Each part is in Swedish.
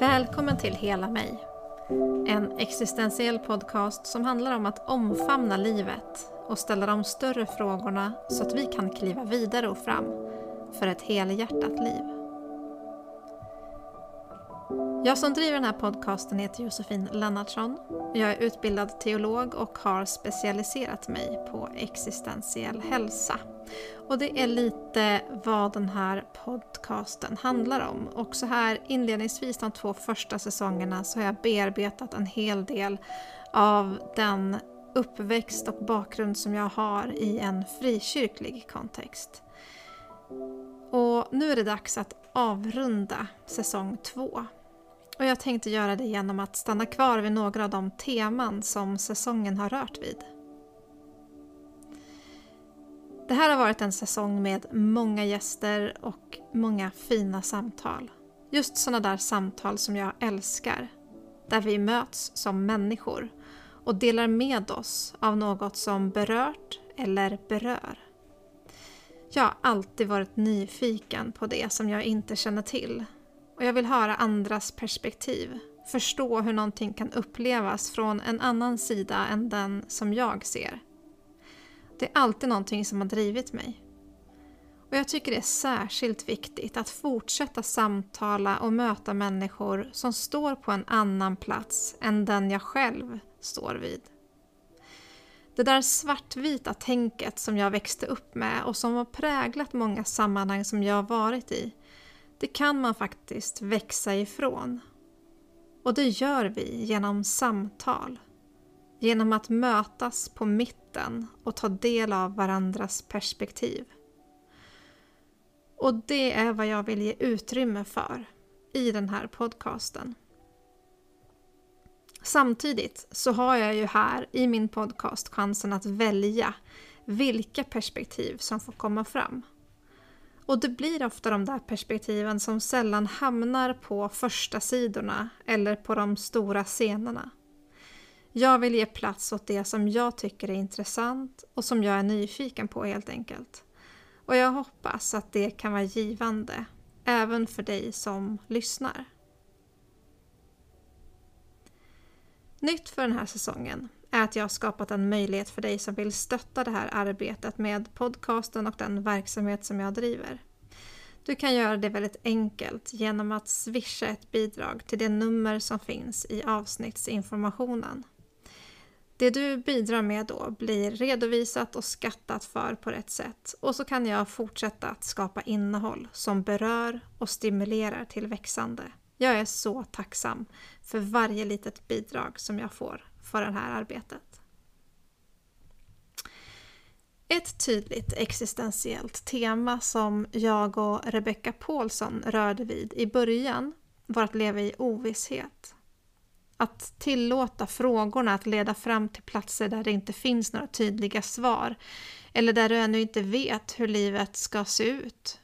Välkommen till Hela mig. En existentiell podcast som handlar om att omfamna livet och ställa de större frågorna så att vi kan kliva vidare och fram för ett helhjärtat liv. Jag som driver den här podcasten heter Josefin Lennartsson. Jag är utbildad teolog och har specialiserat mig på existentiell hälsa. Och det är lite vad den här podcasten handlar om. Och så här inledningsvis de två första säsongerna så har jag bearbetat en hel del av den uppväxt och bakgrund som jag har i en frikyrklig kontext. Och nu är det dags att avrunda säsong två. Och jag tänkte göra det genom att stanna kvar vid några av de teman som säsongen har rört vid. Det här har varit en säsong med många gäster och många fina samtal. Just sådana där samtal som jag älskar. Där vi möts som människor och delar med oss av något som berört eller berör. Jag har alltid varit nyfiken på det som jag inte känner till och jag vill höra andras perspektiv, förstå hur någonting kan upplevas från en annan sida än den som jag ser. Det är alltid någonting som har drivit mig. Och jag tycker det är särskilt viktigt att fortsätta samtala och möta människor som står på en annan plats än den jag själv står vid. Det där svartvita tänket som jag växte upp med och som har präglat många sammanhang som jag har varit i, det kan man faktiskt växa ifrån. Och det gör vi genom samtal. Genom att mötas på mitten och ta del av varandras perspektiv. Och det är vad jag vill ge utrymme för i den här podcasten. Samtidigt så har jag ju här i min podcast chansen att välja vilka perspektiv som får komma fram. Och det blir ofta de där perspektiven som sällan hamnar på första sidorna eller på de stora scenerna. Jag vill ge plats åt det som jag tycker är intressant och som jag är nyfiken på helt enkelt. Och jag hoppas att det kan vara givande, även för dig som lyssnar. Nytt för den här säsongen är att jag har skapat en möjlighet för dig som vill stötta det här arbetet med podcasten och den verksamhet som jag driver. Du kan göra det väldigt enkelt genom att swisha ett bidrag till det nummer som finns i avsnittsinformationen. Det du bidrar med då blir redovisat och skattat för på rätt sätt och så kan jag fortsätta att skapa innehåll som berör och stimulerar till växande. Jag är så tacksam för varje litet bidrag som jag får för det här arbetet. Ett tydligt existentiellt tema som jag och Rebecca Paulsson rörde vid i början var att leva i ovisshet. Att tillåta frågorna att leda fram till platser där det inte finns några tydliga svar eller där du ännu inte vet hur livet ska se ut.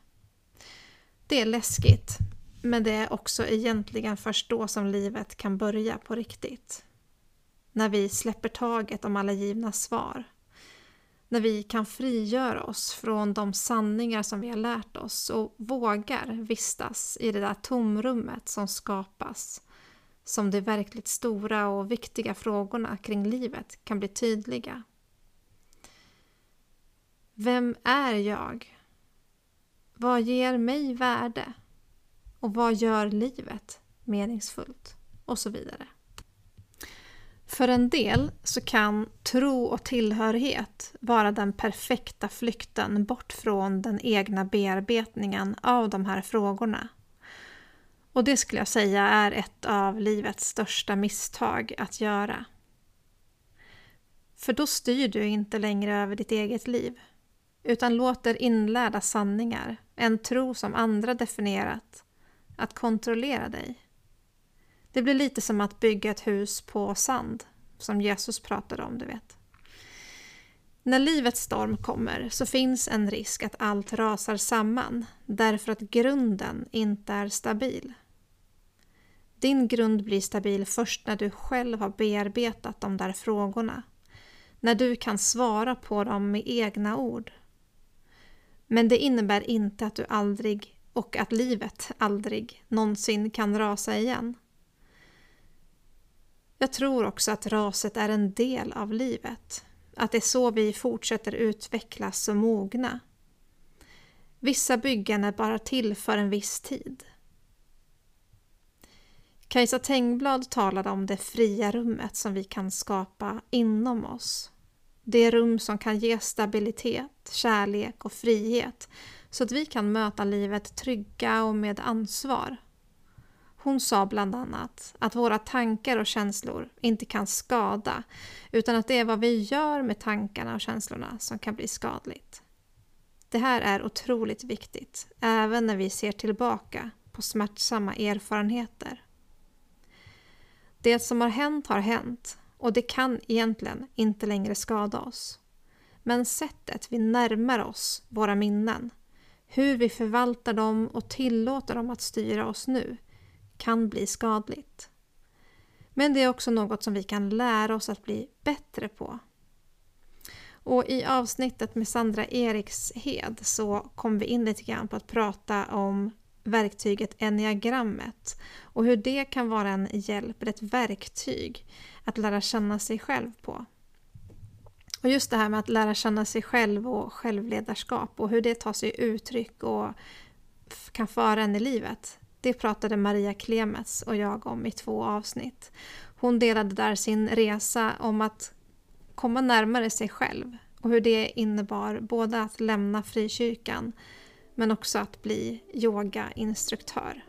Det är läskigt, men det är också egentligen först då som livet kan börja på riktigt. När vi släpper taget om alla givna svar. När vi kan frigöra oss från de sanningar som vi har lärt oss och vågar vistas i det där tomrummet som skapas som de verkligt stora och viktiga frågorna kring livet kan bli tydliga. Vem är jag? Vad ger mig värde? Och vad gör livet meningsfullt? Och så vidare. För en del så kan tro och tillhörighet vara den perfekta flykten bort från den egna bearbetningen av de här frågorna. Och det skulle jag säga är ett av livets största misstag att göra. För då styr du inte längre över ditt eget liv, utan låter inlärda sanningar, en tro som andra definierat, att kontrollera dig. Det blir lite som att bygga ett hus på sand, som Jesus pratade om, du vet. När livets storm kommer så finns en risk att allt rasar samman därför att grunden inte är stabil. Din grund blir stabil först när du själv har bearbetat de där frågorna. När du kan svara på dem med egna ord. Men det innebär inte att du aldrig och att livet aldrig någonsin kan rasa igen. Jag tror också att raset är en del av livet. Att det är så vi fortsätter utvecklas och mogna. Vissa byggen är bara till för en viss tid. Kajsa Tengblad talade om det fria rummet som vi kan skapa inom oss. Det rum som kan ge stabilitet, kärlek och frihet så att vi kan möta livet trygga och med ansvar. Hon sa bland annat att våra tankar och känslor inte kan skada utan att det är vad vi gör med tankarna och känslorna som kan bli skadligt. Det här är otroligt viktigt, även när vi ser tillbaka på smärtsamma erfarenheter. Det som har hänt har hänt och det kan egentligen inte längre skada oss. Men sättet vi närmar oss våra minnen, hur vi förvaltar dem och tillåter dem att styra oss nu, kan bli skadligt. Men det är också något som vi kan lära oss att bli bättre på. Och I avsnittet med Sandra Erikshed så kom vi in lite grann på att prata om verktyget enneagrammet och hur det kan vara en hjälp, ett verktyg att lära känna sig själv på. Och just det här med att lära känna sig själv och självledarskap och hur det tar sig uttryck och kan föra en i livet. Det pratade Maria Klemets och jag om i två avsnitt. Hon delade där sin resa om att komma närmare sig själv och hur det innebar både att lämna frikyrkan men också att bli yogainstruktör.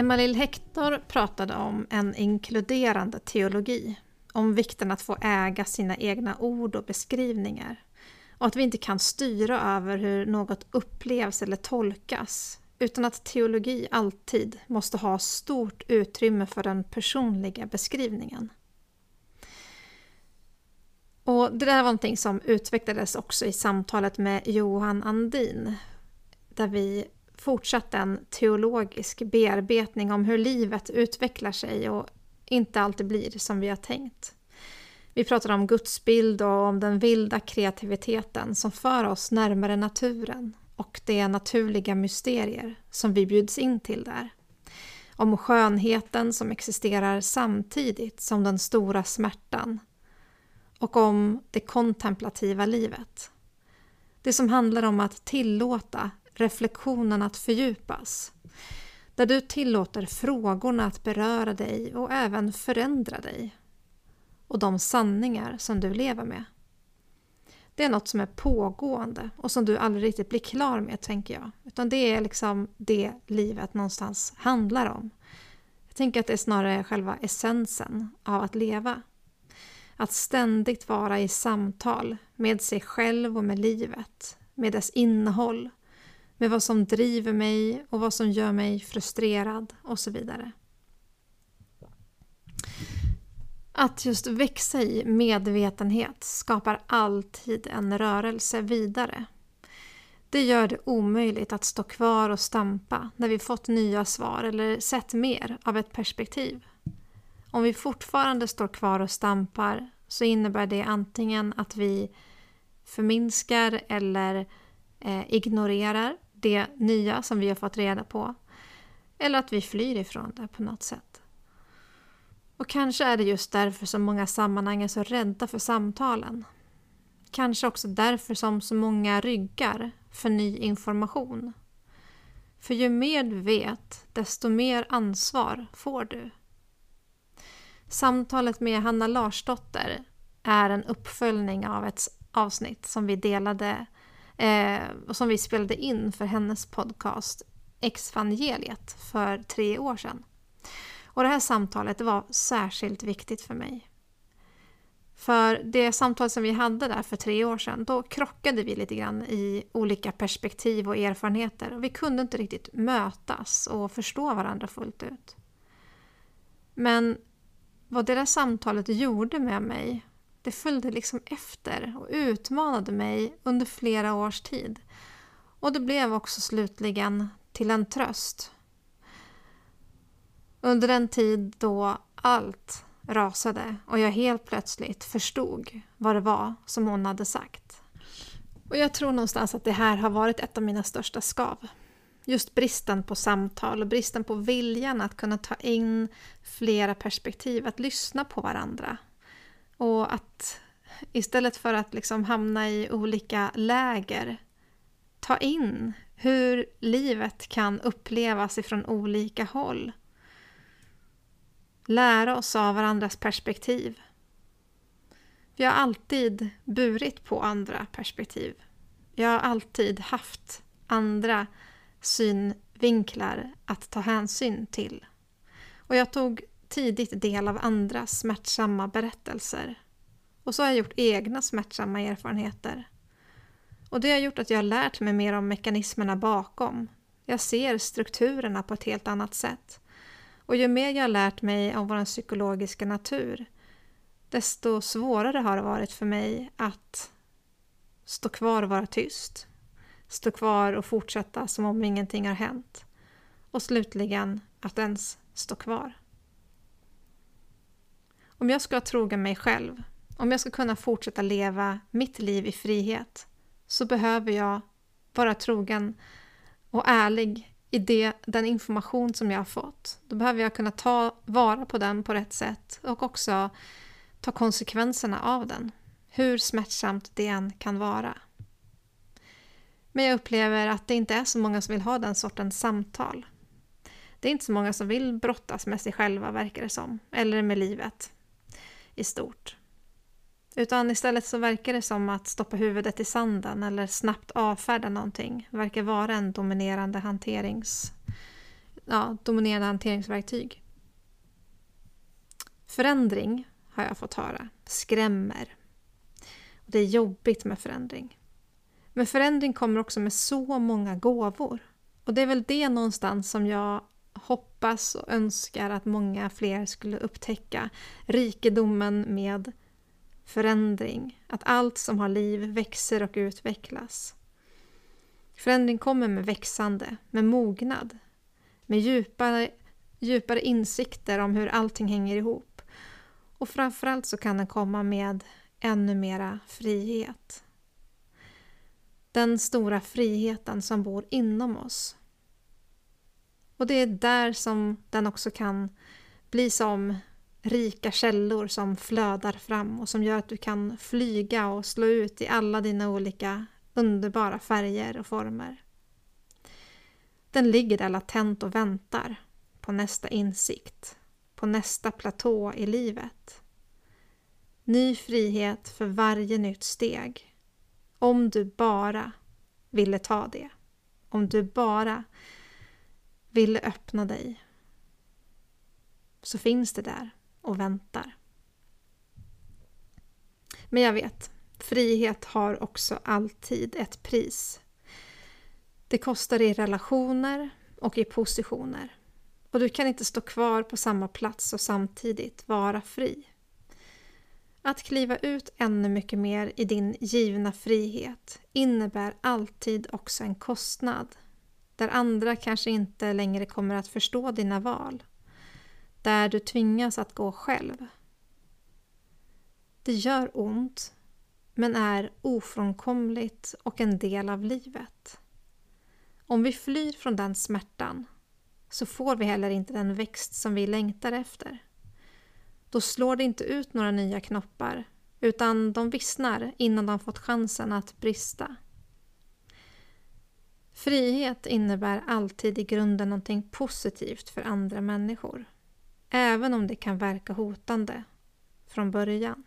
Emma-Lill Hector pratade om en inkluderande teologi, om vikten att få äga sina egna ord och beskrivningar och att vi inte kan styra över hur något upplevs eller tolkas utan att teologi alltid måste ha stort utrymme för den personliga beskrivningen. Och Det där var någonting som utvecklades också i samtalet med Johan Andin där vi fortsatt en teologisk bearbetning om hur livet utvecklar sig och inte alltid blir som vi har tänkt. Vi pratar om gudsbild och om den vilda kreativiteten som för oss närmare naturen och de naturliga mysterier som vi bjuds in till där. Om skönheten som existerar samtidigt som den stora smärtan och om det kontemplativa livet. Det som handlar om att tillåta reflektionen att fördjupas. Där du tillåter frågorna att beröra dig och även förändra dig. Och de sanningar som du lever med. Det är något som är pågående och som du aldrig riktigt blir klar med, tänker jag. Utan det är liksom det livet någonstans handlar om. Jag tänker att det är snarare själva essensen av att leva. Att ständigt vara i samtal med sig själv och med livet, med dess innehåll med vad som driver mig och vad som gör mig frustrerad och så vidare. Att just växa i medvetenhet skapar alltid en rörelse vidare. Det gör det omöjligt att stå kvar och stampa när vi fått nya svar eller sett mer av ett perspektiv. Om vi fortfarande står kvar och stampar så innebär det antingen att vi förminskar eller eh, ignorerar det nya som vi har fått reda på. Eller att vi flyr ifrån det på något sätt. Och kanske är det just därför som många sammanhang är så rädda för samtalen. Kanske också därför som så många ryggar för ny information. För ju mer du vet, desto mer ansvar får du. Samtalet med Hanna Larsdotter är en uppföljning av ett avsnitt som vi delade eh, som vi spelade in för hennes podcast Exvangeliet för tre år sedan. Och det här samtalet var särskilt viktigt för mig. För det samtal som vi hade där för tre år sedan, då krockade vi lite grann i olika perspektiv och erfarenheter. Och vi kunde inte riktigt mötas och förstå varandra fullt ut. Men vad det där samtalet gjorde med mig, det följde liksom efter och utmanade mig under flera års tid. Och det blev också slutligen till en tröst. Under en tid då allt rasade och jag helt plötsligt förstod vad det var som hon hade sagt. Och jag tror någonstans att det här har varit ett av mina största skav. Just bristen på samtal och bristen på viljan att kunna ta in flera perspektiv, att lyssna på varandra. Och att istället för att liksom hamna i olika läger, ta in hur livet kan upplevas ifrån olika håll lära oss av varandras perspektiv. Vi har alltid burit på andra perspektiv. Vi har alltid haft andra synvinklar att ta hänsyn till. Och jag tog tidigt del av andras smärtsamma berättelser. Och så har jag gjort egna smärtsamma erfarenheter. Och det har gjort att jag har lärt mig mer om mekanismerna bakom. Jag ser strukturerna på ett helt annat sätt. Och ju mer jag har lärt mig om vår psykologiska natur, desto svårare har det varit för mig att stå kvar och vara tyst. Stå kvar och fortsätta som om ingenting har hänt. Och slutligen att ens stå kvar. Om jag ska vara trogen mig själv, om jag ska kunna fortsätta leva mitt liv i frihet, så behöver jag vara trogen och ärlig i det, den information som jag har fått. Då behöver jag kunna ta vara på den på rätt sätt och också ta konsekvenserna av den. Hur smärtsamt det än kan vara. Men jag upplever att det inte är så många som vill ha den sortens samtal. Det är inte så många som vill brottas med sig själva, verkar det som. Eller med livet i stort. Utan istället så verkar det som att stoppa huvudet i sanden eller snabbt avfärda någonting verkar vara en dominerande, hanterings, ja, dominerande hanteringsverktyg. Förändring, har jag fått höra, skrämmer. Det är jobbigt med förändring. Men förändring kommer också med så många gåvor. Och det är väl det någonstans som jag hoppas och önskar att många fler skulle upptäcka. Rikedomen med förändring, att allt som har liv växer och utvecklas. Förändring kommer med växande, med mognad, med djupare, djupare insikter om hur allting hänger ihop. Och framförallt så kan den komma med ännu mera frihet. Den stora friheten som bor inom oss. Och det är där som den också kan bli som rika källor som flödar fram och som gör att du kan flyga och slå ut i alla dina olika underbara färger och former. Den ligger där latent och väntar på nästa insikt, på nästa platå i livet. Ny frihet för varje nytt steg. Om du bara ville ta det. Om du bara ville öppna dig. Så finns det där och väntar. Men jag vet, frihet har också alltid ett pris. Det kostar i relationer och i positioner. Och du kan inte stå kvar på samma plats och samtidigt vara fri. Att kliva ut ännu mycket mer i din givna frihet innebär alltid också en kostnad där andra kanske inte längre kommer att förstå dina val där du tvingas att gå själv. Det gör ont, men är ofrånkomligt och en del av livet. Om vi flyr från den smärtan så får vi heller inte den växt som vi längtar efter. Då slår det inte ut några nya knoppar utan de vissnar innan de fått chansen att brista. Frihet innebär alltid i grunden någonting positivt för andra människor. Även om det kan verka hotande från början.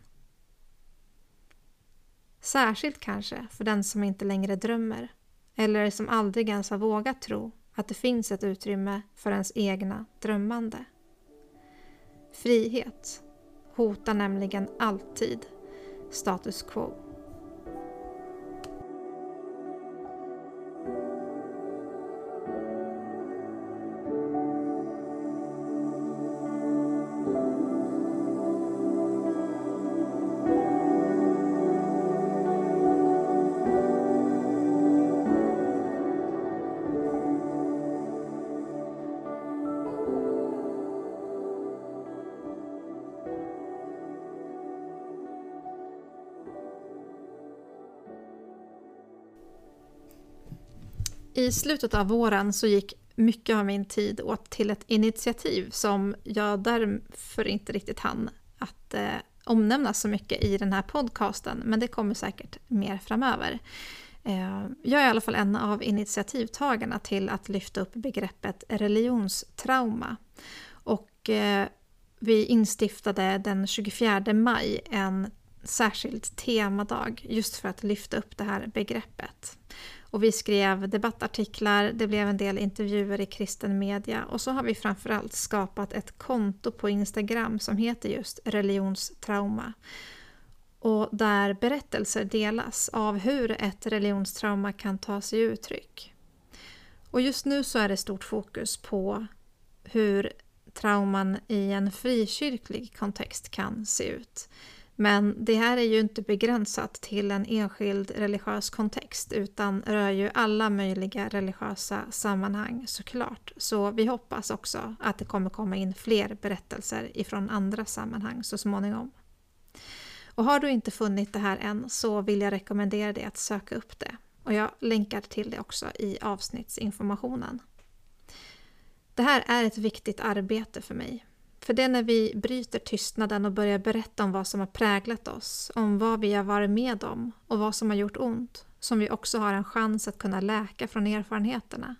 Särskilt kanske för den som inte längre drömmer eller som aldrig ens har vågat tro att det finns ett utrymme för ens egna drömmande. Frihet hotar nämligen alltid status quo. I slutet av våren så gick mycket av min tid åt till ett initiativ som jag därför inte riktigt hann att eh, omnämna så mycket i den här podcasten, men det kommer säkert mer framöver. Eh, jag är i alla fall en av initiativtagarna till att lyfta upp begreppet religionstrauma. Och eh, vi instiftade den 24 maj en särskild temadag just för att lyfta upp det här begreppet. Och vi skrev debattartiklar, det blev en del intervjuer i kristen media och så har vi framförallt skapat ett konto på Instagram som heter just religionstrauma. Och där berättelser delas av hur ett religionstrauma kan ta sig uttryck. Och just nu så är det stort fokus på hur trauman i en frikyrklig kontext kan se ut. Men det här är ju inte begränsat till en enskild religiös kontext utan rör ju alla möjliga religiösa sammanhang såklart. Så vi hoppas också att det kommer komma in fler berättelser ifrån andra sammanhang så småningom. Och har du inte funnit det här än så vill jag rekommendera dig att söka upp det. Och jag länkar till det också i avsnittsinformationen. Det här är ett viktigt arbete för mig. För det är när vi bryter tystnaden och börjar berätta om vad som har präglat oss, om vad vi har varit med om och vad som har gjort ont, som vi också har en chans att kunna läka från erfarenheterna.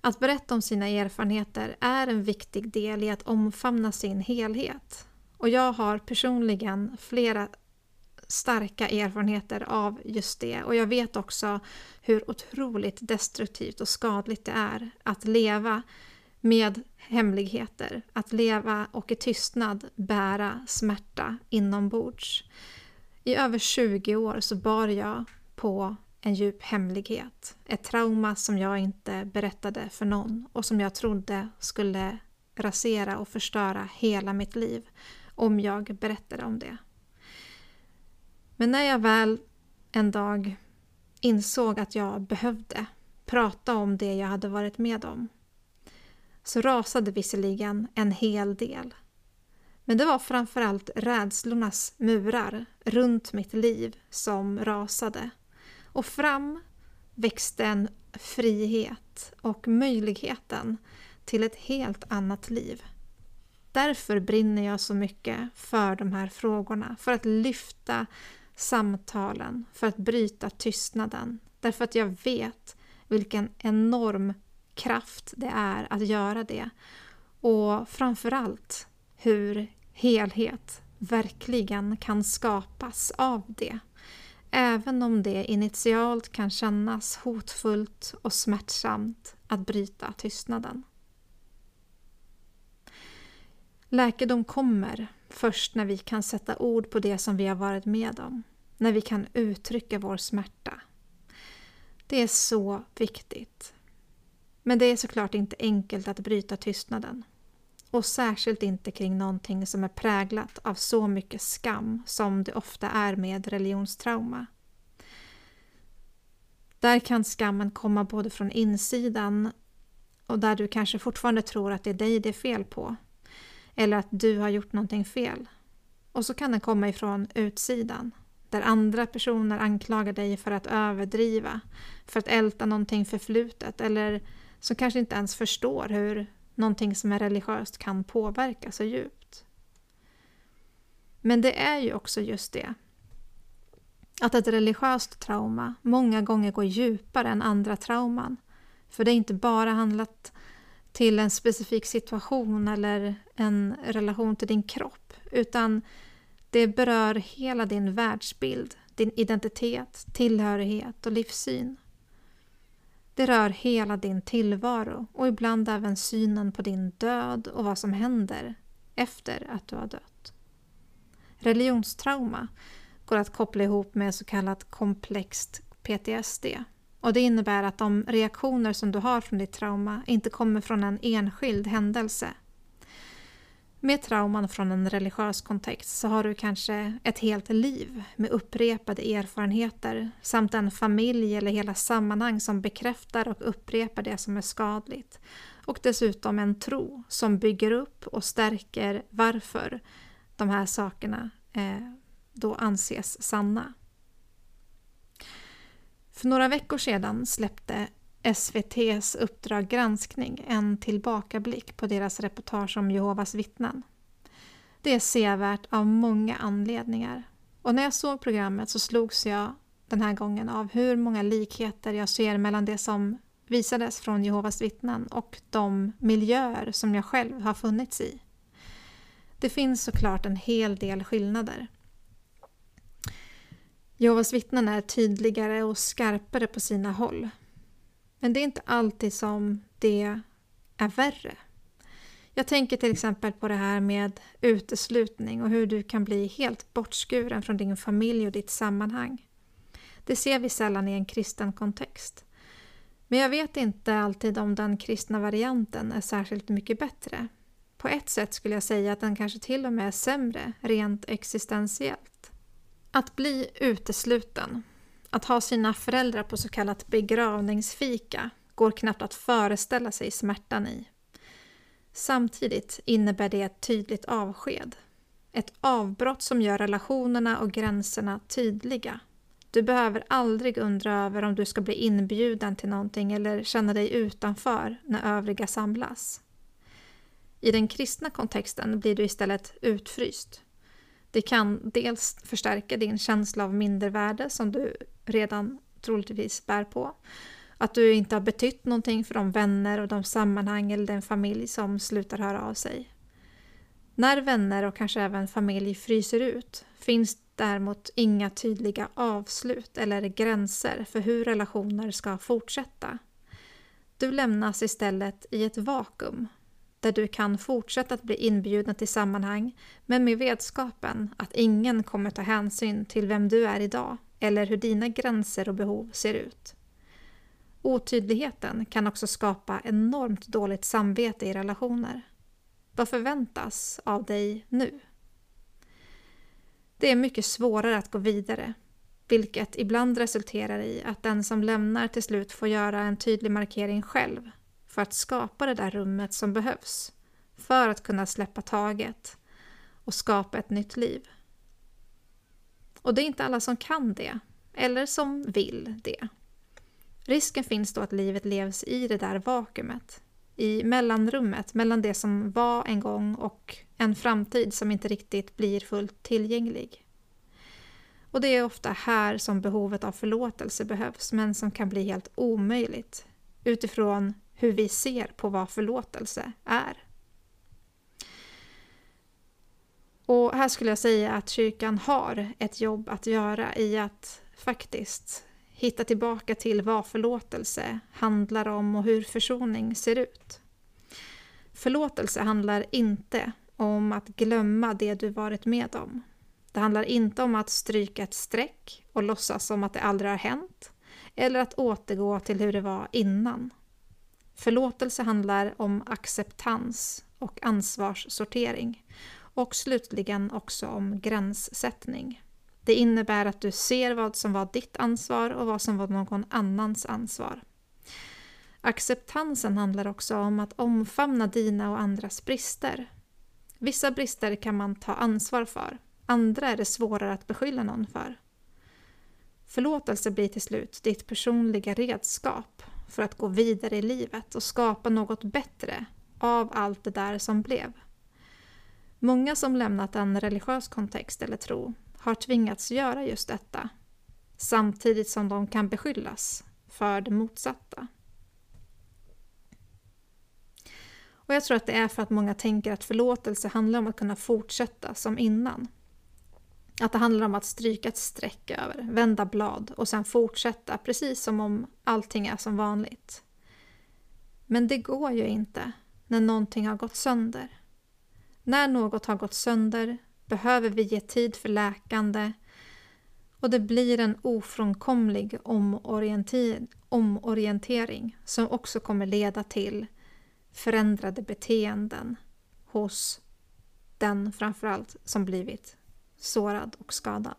Att berätta om sina erfarenheter är en viktig del i att omfamna sin helhet. Och jag har personligen flera starka erfarenheter av just det och jag vet också hur otroligt destruktivt och skadligt det är att leva med hemligheter, att leva och i tystnad bära smärta inombords. I över 20 år så bar jag på en djup hemlighet. Ett trauma som jag inte berättade för någon och som jag trodde skulle rasera och förstöra hela mitt liv om jag berättade om det. Men när jag väl en dag insåg att jag behövde prata om det jag hade varit med om så rasade visserligen en hel del. Men det var framförallt rädslornas murar runt mitt liv som rasade. Och fram växte en frihet och möjligheten till ett helt annat liv. Därför brinner jag så mycket för de här frågorna, för att lyfta samtalen, för att bryta tystnaden. Därför att jag vet vilken enorm kraft det är att göra det. Och framförallt hur helhet verkligen kan skapas av det. Även om det initialt kan kännas hotfullt och smärtsamt att bryta tystnaden. Läkedom kommer först när vi kan sätta ord på det som vi har varit med om. När vi kan uttrycka vår smärta. Det är så viktigt. Men det är såklart inte enkelt att bryta tystnaden. Och särskilt inte kring någonting som är präglat av så mycket skam som det ofta är med religionstrauma. Där kan skammen komma både från insidan och där du kanske fortfarande tror att det är dig det är fel på. Eller att du har gjort någonting fel. Och så kan den komma ifrån utsidan. Där andra personer anklagar dig för att överdriva, för att älta någonting förflutet eller som kanske inte ens förstår hur någonting som är religiöst kan påverka så djupt. Men det är ju också just det. Att ett religiöst trauma många gånger går djupare än andra trauman. För det är inte bara handlat till en specifik situation eller en relation till din kropp. Utan det berör hela din världsbild, din identitet, tillhörighet och livssyn. Det rör hela din tillvaro och ibland även synen på din död och vad som händer efter att du har dött. religionstrauma går att koppla ihop med så kallat komplext PTSD. Och det innebär att de reaktioner som du har från ditt trauma inte kommer från en enskild händelse. Med trauman från en religiös kontext så har du kanske ett helt liv med upprepade erfarenheter samt en familj eller hela sammanhang som bekräftar och upprepar det som är skadligt. Och dessutom en tro som bygger upp och stärker varför de här sakerna eh, då anses sanna. För några veckor sedan släppte SVTs Uppdrag granskning en tillbakablick på deras reportage om Jehovas vittnen. Det är sevärt av många anledningar. Och när jag såg programmet så slogs jag den här gången av hur många likheter jag ser mellan det som visades från Jehovas vittnen och de miljöer som jag själv har funnits i. Det finns såklart en hel del skillnader. Jehovas vittnen är tydligare och skarpare på sina håll. Men det är inte alltid som det är värre. Jag tänker till exempel på det här med uteslutning och hur du kan bli helt bortskuren från din familj och ditt sammanhang. Det ser vi sällan i en kristen kontext. Men jag vet inte alltid om den kristna varianten är särskilt mycket bättre. På ett sätt skulle jag säga att den kanske till och med är sämre, rent existentiellt. Att bli utesluten, att ha sina föräldrar på så kallat begravningsfika, går knappt att föreställa sig smärtan i. Samtidigt innebär det ett tydligt avsked. Ett avbrott som gör relationerna och gränserna tydliga. Du behöver aldrig undra över om du ska bli inbjuden till någonting eller känna dig utanför när övriga samlas. I den kristna kontexten blir du istället utfryst. Det kan dels förstärka din känsla av mindervärde som du redan troligtvis bär på. Att du inte har betytt någonting för de vänner och de sammanhang eller den familj som slutar höra av sig. När vänner och kanske även familj fryser ut finns däremot inga tydliga avslut eller gränser för hur relationer ska fortsätta. Du lämnas istället i ett vakuum där du kan fortsätta att bli inbjuden till sammanhang men med vetskapen att ingen kommer ta hänsyn till vem du är idag eller hur dina gränser och behov ser ut. Otydligheten kan också skapa enormt dåligt samvete i relationer. Vad förväntas av dig nu? Det är mycket svårare att gå vidare, vilket ibland resulterar i att den som lämnar till slut får göra en tydlig markering själv för att skapa det där rummet som behövs för att kunna släppa taget och skapa ett nytt liv. Och det är inte alla som kan det, eller som vill det. Risken finns då att livet levs i det där vakuumet, i mellanrummet mellan det som var en gång och en framtid som inte riktigt blir fullt tillgänglig. Och det är ofta här som behovet av förlåtelse behövs, men som kan bli helt omöjligt utifrån hur vi ser på vad förlåtelse är. Och här skulle jag säga att kyrkan har ett jobb att göra i att faktiskt hitta tillbaka till vad förlåtelse handlar om och hur försoning ser ut. Förlåtelse handlar inte om att glömma det du varit med om. Det handlar inte om att stryka ett streck och låtsas som att det aldrig har hänt eller att återgå till hur det var innan. Förlåtelse handlar om acceptans och ansvarssortering och slutligen också om gränssättning. Det innebär att du ser vad som var ditt ansvar och vad som var någon annans ansvar. Acceptansen handlar också om att omfamna dina och andras brister. Vissa brister kan man ta ansvar för, andra är det svårare att beskylla någon för. Förlåtelse blir till slut ditt personliga redskap för att gå vidare i livet och skapa något bättre av allt det där som blev. Många som lämnat en religiös kontext eller tro har tvingats göra just detta, samtidigt som de kan beskyllas för det motsatta. Och jag tror att det är för att många tänker att förlåtelse handlar om att kunna fortsätta som innan. Att det handlar om att stryka ett streck över, vända blad och sen fortsätta precis som om allting är som vanligt. Men det går ju inte när någonting har gått sönder. När något har gått sönder behöver vi ge tid för läkande och det blir en ofrånkomlig omorientering som också kommer leda till förändrade beteenden hos den framförallt som blivit sårad och skadad.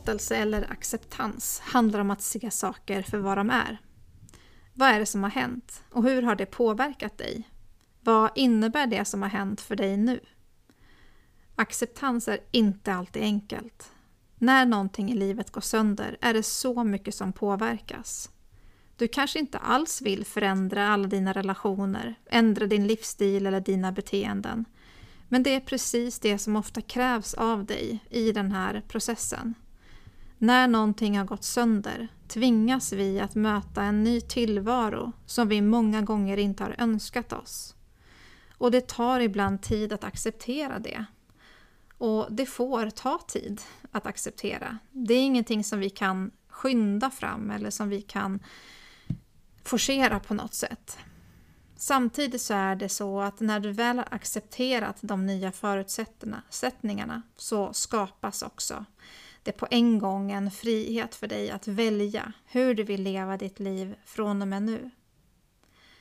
Förlåtelse eller acceptans handlar om att se saker för vad de är. Vad är det som har hänt och hur har det påverkat dig? Vad innebär det som har hänt för dig nu? Acceptans är inte alltid enkelt. När någonting i livet går sönder är det så mycket som påverkas. Du kanske inte alls vill förändra alla dina relationer, ändra din livsstil eller dina beteenden. Men det är precis det som ofta krävs av dig i den här processen. När någonting har gått sönder tvingas vi att möta en ny tillvaro som vi många gånger inte har önskat oss. Och det tar ibland tid att acceptera det. Och det får ta tid att acceptera. Det är ingenting som vi kan skynda fram eller som vi kan forcera på något sätt. Samtidigt så är det så att när du väl har accepterat de nya förutsättningarna så skapas också det på en gång en frihet för dig att välja hur du vill leva ditt liv från och med nu.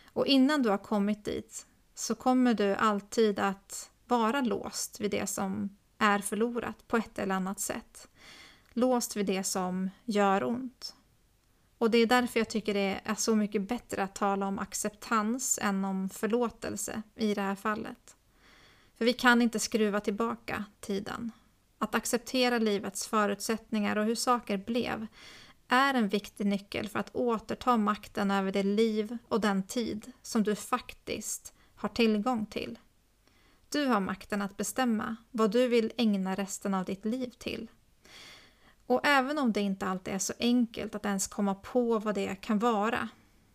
Och innan du har kommit dit så kommer du alltid att vara låst vid det som är förlorat på ett eller annat sätt. Låst vid det som gör ont. Och det är därför jag tycker det är så mycket bättre att tala om acceptans än om förlåtelse i det här fallet. För vi kan inte skruva tillbaka tiden. Att acceptera livets förutsättningar och hur saker blev är en viktig nyckel för att återta makten över det liv och den tid som du faktiskt har tillgång till. Du har makten att bestämma vad du vill ägna resten av ditt liv till. Och även om det inte alltid är så enkelt att ens komma på vad det kan vara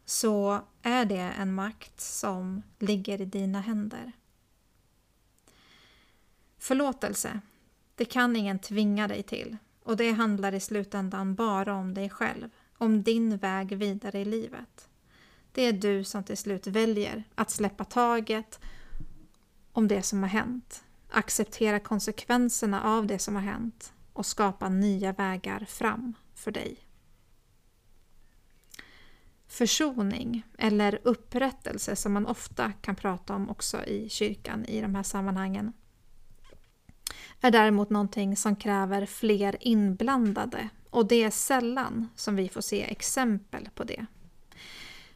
så är det en makt som ligger i dina händer. Förlåtelse, det kan ingen tvinga dig till och det handlar i slutändan bara om dig själv, om din väg vidare i livet. Det är du som till slut väljer att släppa taget om det som har hänt, acceptera konsekvenserna av det som har hänt och skapa nya vägar fram för dig. Försoning, eller upprättelse som man ofta kan prata om också i kyrkan i de här sammanhangen, är däremot någonting som kräver fler inblandade och det är sällan som vi får se exempel på det.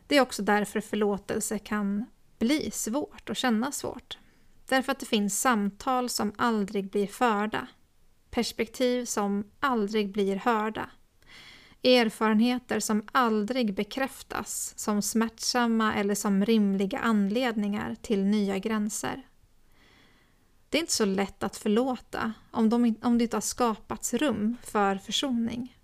Det är också därför förlåtelse kan bli svårt och kännas svårt. Därför att det finns samtal som aldrig blir förda perspektiv som aldrig blir hörda. Erfarenheter som aldrig bekräftas som smärtsamma eller som rimliga anledningar till nya gränser. Det är inte så lätt att förlåta om, de, om det inte har skapats rum för försoning.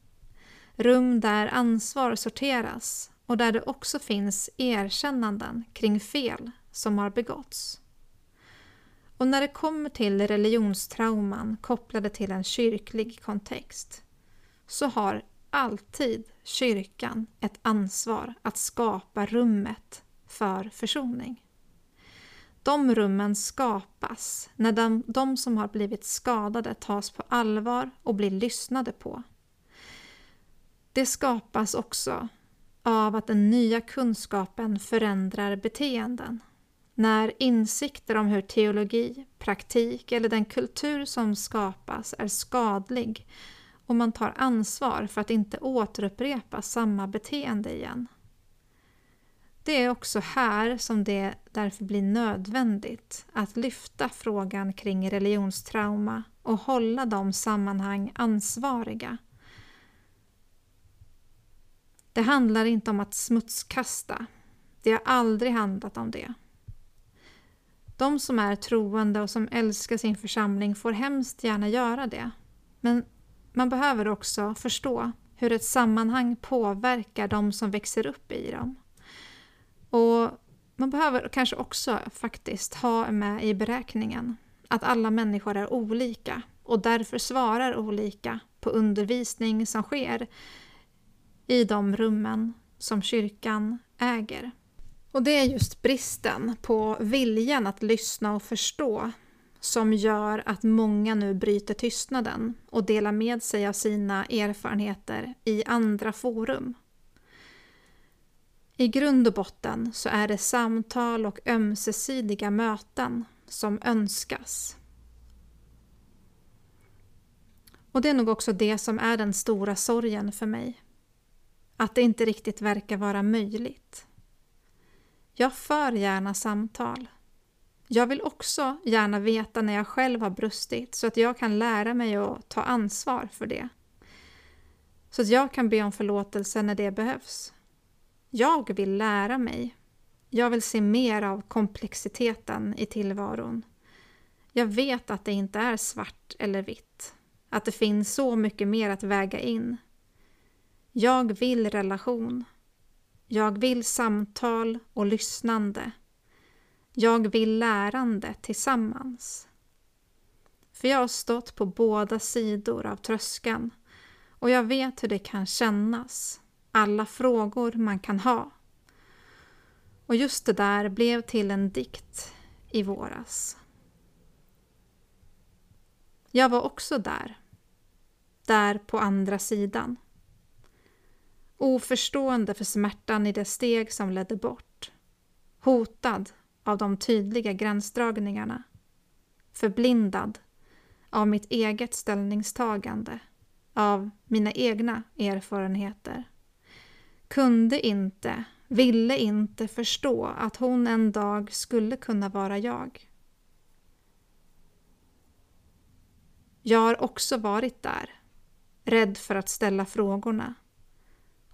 Rum där ansvar sorteras och där det också finns erkännanden kring fel som har begåtts. Och när det kommer till religionstrauman kopplade till en kyrklig kontext så har alltid kyrkan ett ansvar att skapa rummet för försoning. De rummen skapas när de, de, som har blivit skadade tas på allvar och blir lyssnade på. Det skapas också av att den nya kunskapen förändrar beteenden. När insikter om hur teologi, praktik eller den kultur som skapas är skadlig och man tar ansvar för att inte återupprepa samma beteende igen. Det är också här som det därför blir nödvändigt att lyfta frågan kring religionstrauma och hålla de sammanhang ansvariga. Det handlar inte om att smutskasta. Det har aldrig handlat om det. De som är troende och som älskar sin församling får hemskt gärna göra det. Men man behöver också förstå hur ett sammanhang påverkar de som växer upp i dem. Och man behöver kanske också faktiskt ha med i beräkningen att alla människor är olika och därför svarar olika på undervisning som sker i de rummen som kyrkan äger. Och det är just bristen på viljan att lyssna och förstå som gör att många nu bryter tystnaden och delar med sig av sina erfarenheter i andra forum. I grund och botten så är det samtal och ömsesidiga möten som önskas. Och det är nog också det som är den stora sorgen för mig. Att det inte riktigt verkar vara möjligt. Jag för gärna samtal. Jag vill också gärna veta när jag själv har brustit så att jag kan lära mig att ta ansvar för det. Så att jag kan be om förlåtelse när det behövs. Jag vill lära mig. Jag vill se mer av komplexiteten i tillvaron. Jag vet att det inte är svart eller vitt. Att det finns så mycket mer att väga in. Jag vill relation. Jag vill samtal och lyssnande. Jag vill lärande tillsammans. För jag har stått på båda sidor av tröskeln och jag vet hur det kan kännas. Alla frågor man kan ha. Och just det där blev till en dikt i våras. Jag var också där. Där på andra sidan. Oförstående för smärtan i det steg som ledde bort. Hotad av de tydliga gränsdragningarna. Förblindad av mitt eget ställningstagande. Av mina egna erfarenheter. Kunde inte, ville inte förstå att hon en dag skulle kunna vara jag. Jag har också varit där, rädd för att ställa frågorna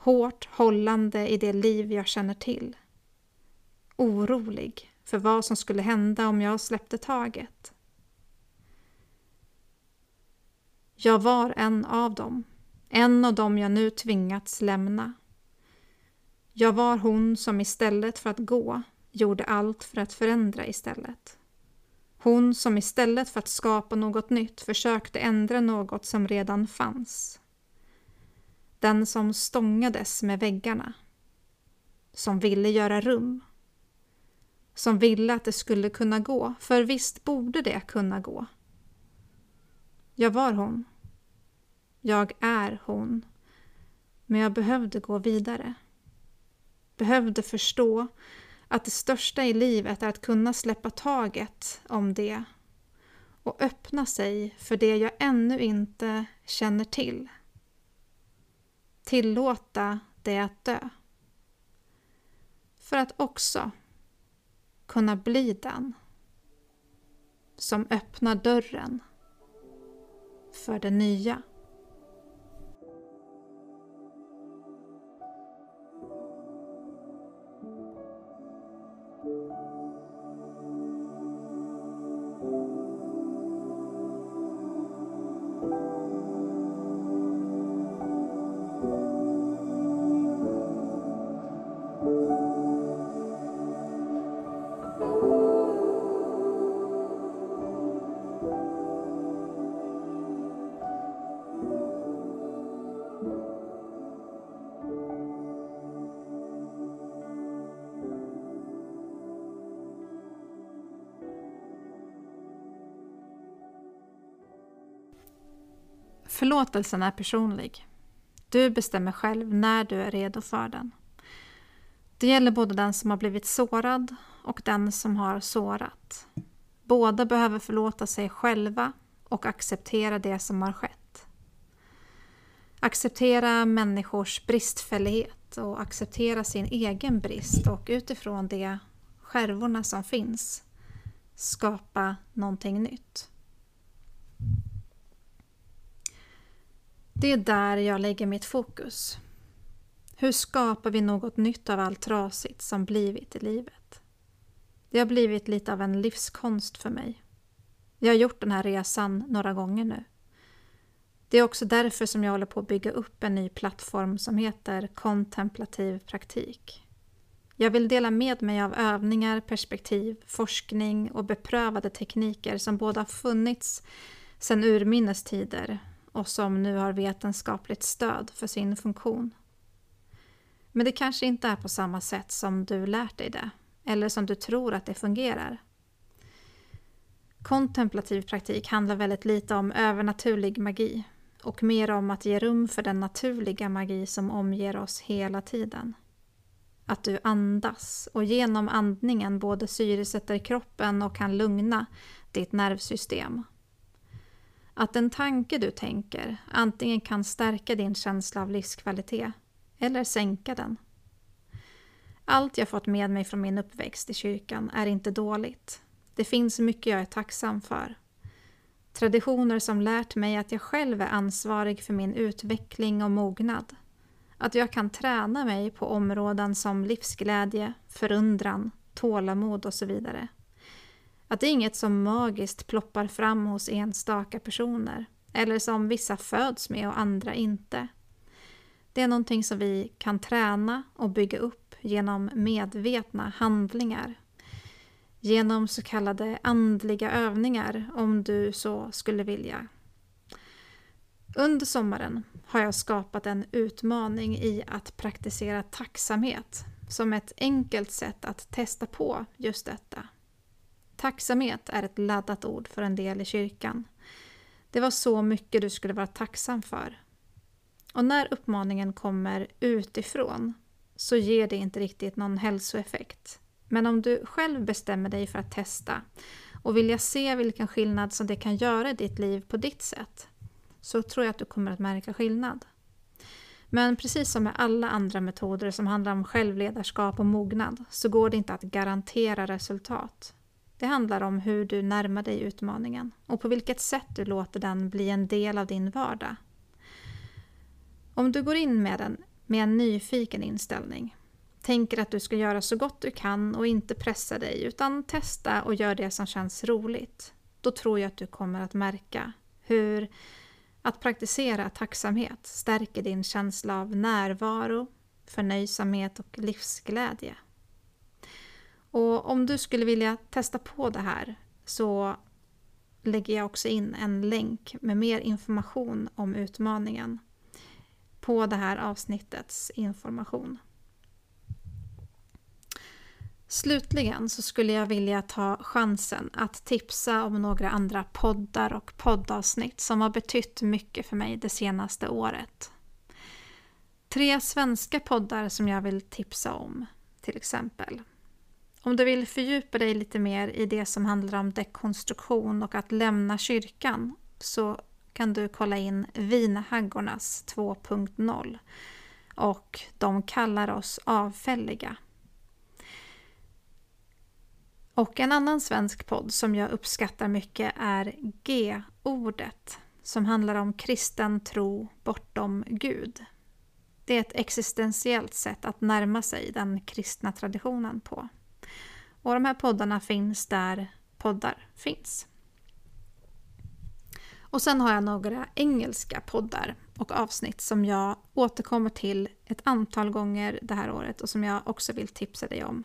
hårt hållande i det liv jag känner till. Orolig för vad som skulle hända om jag släppte taget. Jag var en av dem, en av dem jag nu tvingats lämna. Jag var hon som istället för att gå gjorde allt för att förändra istället. Hon som istället för att skapa något nytt försökte ändra något som redan fanns. Den som stångades med väggarna. Som ville göra rum. Som ville att det skulle kunna gå, för visst borde det kunna gå. Jag var hon. Jag är hon. Men jag behövde gå vidare. Behövde förstå att det största i livet är att kunna släppa taget om det och öppna sig för det jag ännu inte känner till tillåta det att dö. För att också kunna bli den som öppnar dörren för det nya. Förlåtelsen är personlig. Du bestämmer själv när du är redo för den. Det gäller både den som har blivit sårad och den som har sårat. Båda behöver förlåta sig själva och acceptera det som har skett. Acceptera människors bristfällighet och acceptera sin egen brist och utifrån det skärvorna som finns skapa någonting nytt. Det är där jag lägger mitt fokus. Hur skapar vi något nytt av allt trasigt som blivit i livet? Det har blivit lite av en livskonst för mig. Jag har gjort den här resan några gånger nu. Det är också därför som jag håller på att bygga upp en ny plattform som heter Kontemplativ praktik. Jag vill dela med mig av övningar, perspektiv, forskning och beprövade tekniker som både har funnits sedan urminnes tider och som nu har vetenskapligt stöd för sin funktion. Men det kanske inte är på samma sätt som du lärt dig det, eller som du tror att det fungerar. Kontemplativ praktik handlar väldigt lite om övernaturlig magi och mer om att ge rum för den naturliga magi som omger oss hela tiden. Att du andas och genom andningen både syresätter kroppen och kan lugna ditt nervsystem. Att en tanke du tänker antingen kan stärka din känsla av livskvalitet eller sänka den. Allt jag fått med mig från min uppväxt i kyrkan är inte dåligt. Det finns mycket jag är tacksam för. Traditioner som lärt mig att jag själv är ansvarig för min utveckling och mognad. Att jag kan träna mig på områden som livsglädje, förundran, tålamod och så vidare. Att det är inget som magiskt ploppar fram hos enstaka personer eller som vissa föds med och andra inte. Det är någonting som vi kan träna och bygga upp genom medvetna handlingar. Genom så kallade andliga övningar om du så skulle vilja. Under sommaren har jag skapat en utmaning i att praktisera tacksamhet som ett enkelt sätt att testa på just detta. Tacksamhet är ett laddat ord för en del i kyrkan. Det var så mycket du skulle vara tacksam för. Och när uppmaningen kommer utifrån så ger det inte riktigt någon hälsoeffekt. Men om du själv bestämmer dig för att testa och vilja se vilken skillnad som det kan göra i ditt liv på ditt sätt så tror jag att du kommer att märka skillnad. Men precis som med alla andra metoder som handlar om självledarskap och mognad så går det inte att garantera resultat. Det handlar om hur du närmar dig utmaningen och på vilket sätt du låter den bli en del av din vardag. Om du går in med den med en nyfiken inställning, tänker att du ska göra så gott du kan och inte pressa dig utan testa och gör det som känns roligt, då tror jag att du kommer att märka hur att praktisera tacksamhet stärker din känsla av närvaro, förnöjsamhet och livsglädje. Och om du skulle vilja testa på det här så lägger jag också in en länk med mer information om utmaningen på det här avsnittets information. Slutligen så skulle jag vilja ta chansen att tipsa om några andra poddar och poddavsnitt som har betytt mycket för mig det senaste året. Tre svenska poddar som jag vill tipsa om, till exempel. Om du vill fördjupa dig lite mer i det som handlar om dekonstruktion och att lämna kyrkan så kan du kolla in Vinhaggornas 2.0 och De kallar oss avfälliga. Och en annan svensk podd som jag uppskattar mycket är G-ordet som handlar om kristen tro bortom Gud. Det är ett existentiellt sätt att närma sig den kristna traditionen på. Och de här poddarna finns där poddar finns. Och sen har jag några engelska poddar och avsnitt som jag återkommer till ett antal gånger det här året och som jag också vill tipsa dig om.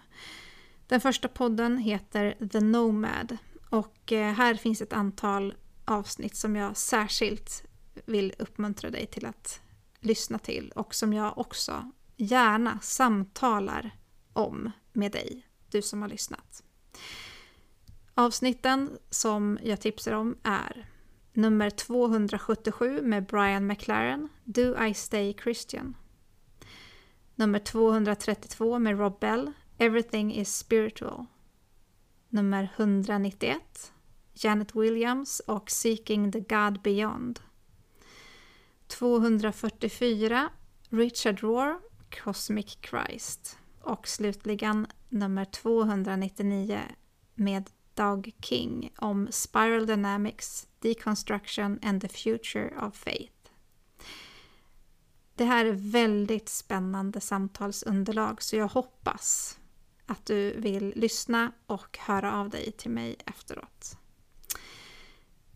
Den första podden heter The Nomad och eh, här finns ett antal avsnitt som jag särskilt vill uppmuntra dig till att lyssna till och som jag också gärna samtalar om med dig, du som har lyssnat. Avsnitten som jag tipsar om är nummer 277 med Brian McLaren, Do I Stay Christian? Nummer 232 med Rob Bell, Everything is spiritual. Nummer 191 Janet Williams och Seeking the God Beyond. 244 Richard Rohr Cosmic Christ. Och slutligen nummer 299 med Doug King om Spiral Dynamics, Deconstruction and the Future of Faith. Det här är väldigt spännande samtalsunderlag så jag hoppas att du vill lyssna och höra av dig till mig efteråt.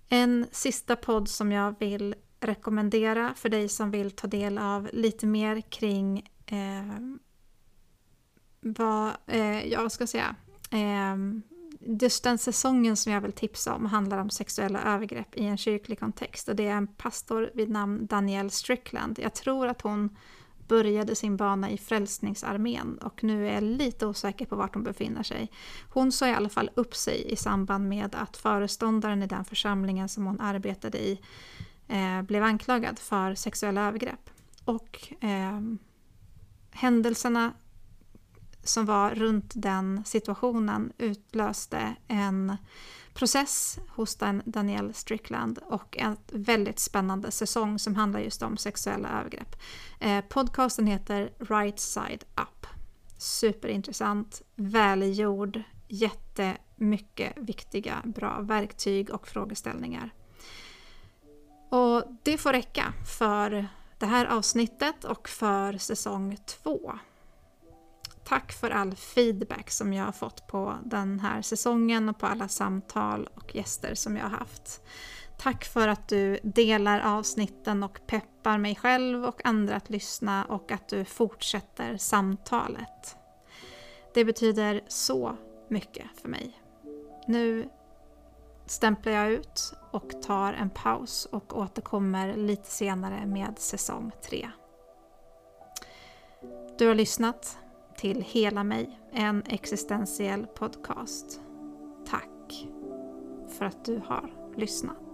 En sista podd som jag vill rekommendera för dig som vill ta del av lite mer kring eh, vad, eh, jag ska säga, eh, just den säsongen som jag vill tipsa om handlar om sexuella övergrepp i en kyrklig kontext och det är en pastor vid namn Danielle Strickland. Jag tror att hon började sin bana i Frälsningsarmén och nu är jag lite osäker på vart hon befinner sig. Hon sa i alla fall upp sig i samband med att föreståndaren i den församlingen som hon arbetade i eh, blev anklagad för sexuella övergrepp. Och eh, händelserna som var runt den situationen utlöste en process hos den Danielle Strickland och en väldigt spännande säsong som handlar just om sexuella övergrepp. Eh, podcasten heter Right Side Up. Superintressant, välgjord, jättemycket viktiga, bra verktyg och frågeställningar. Och det får räcka för det här avsnittet och för säsong två. Tack för all feedback som jag har fått på den här säsongen och på alla samtal och gäster som jag har haft. Tack för att du delar avsnitten och peppar mig själv och andra att lyssna och att du fortsätter samtalet. Det betyder så mycket för mig. Nu stämplar jag ut och tar en paus och återkommer lite senare med säsong 3. Du har lyssnat till Hela mig, en existentiell podcast. Tack för att du har lyssnat.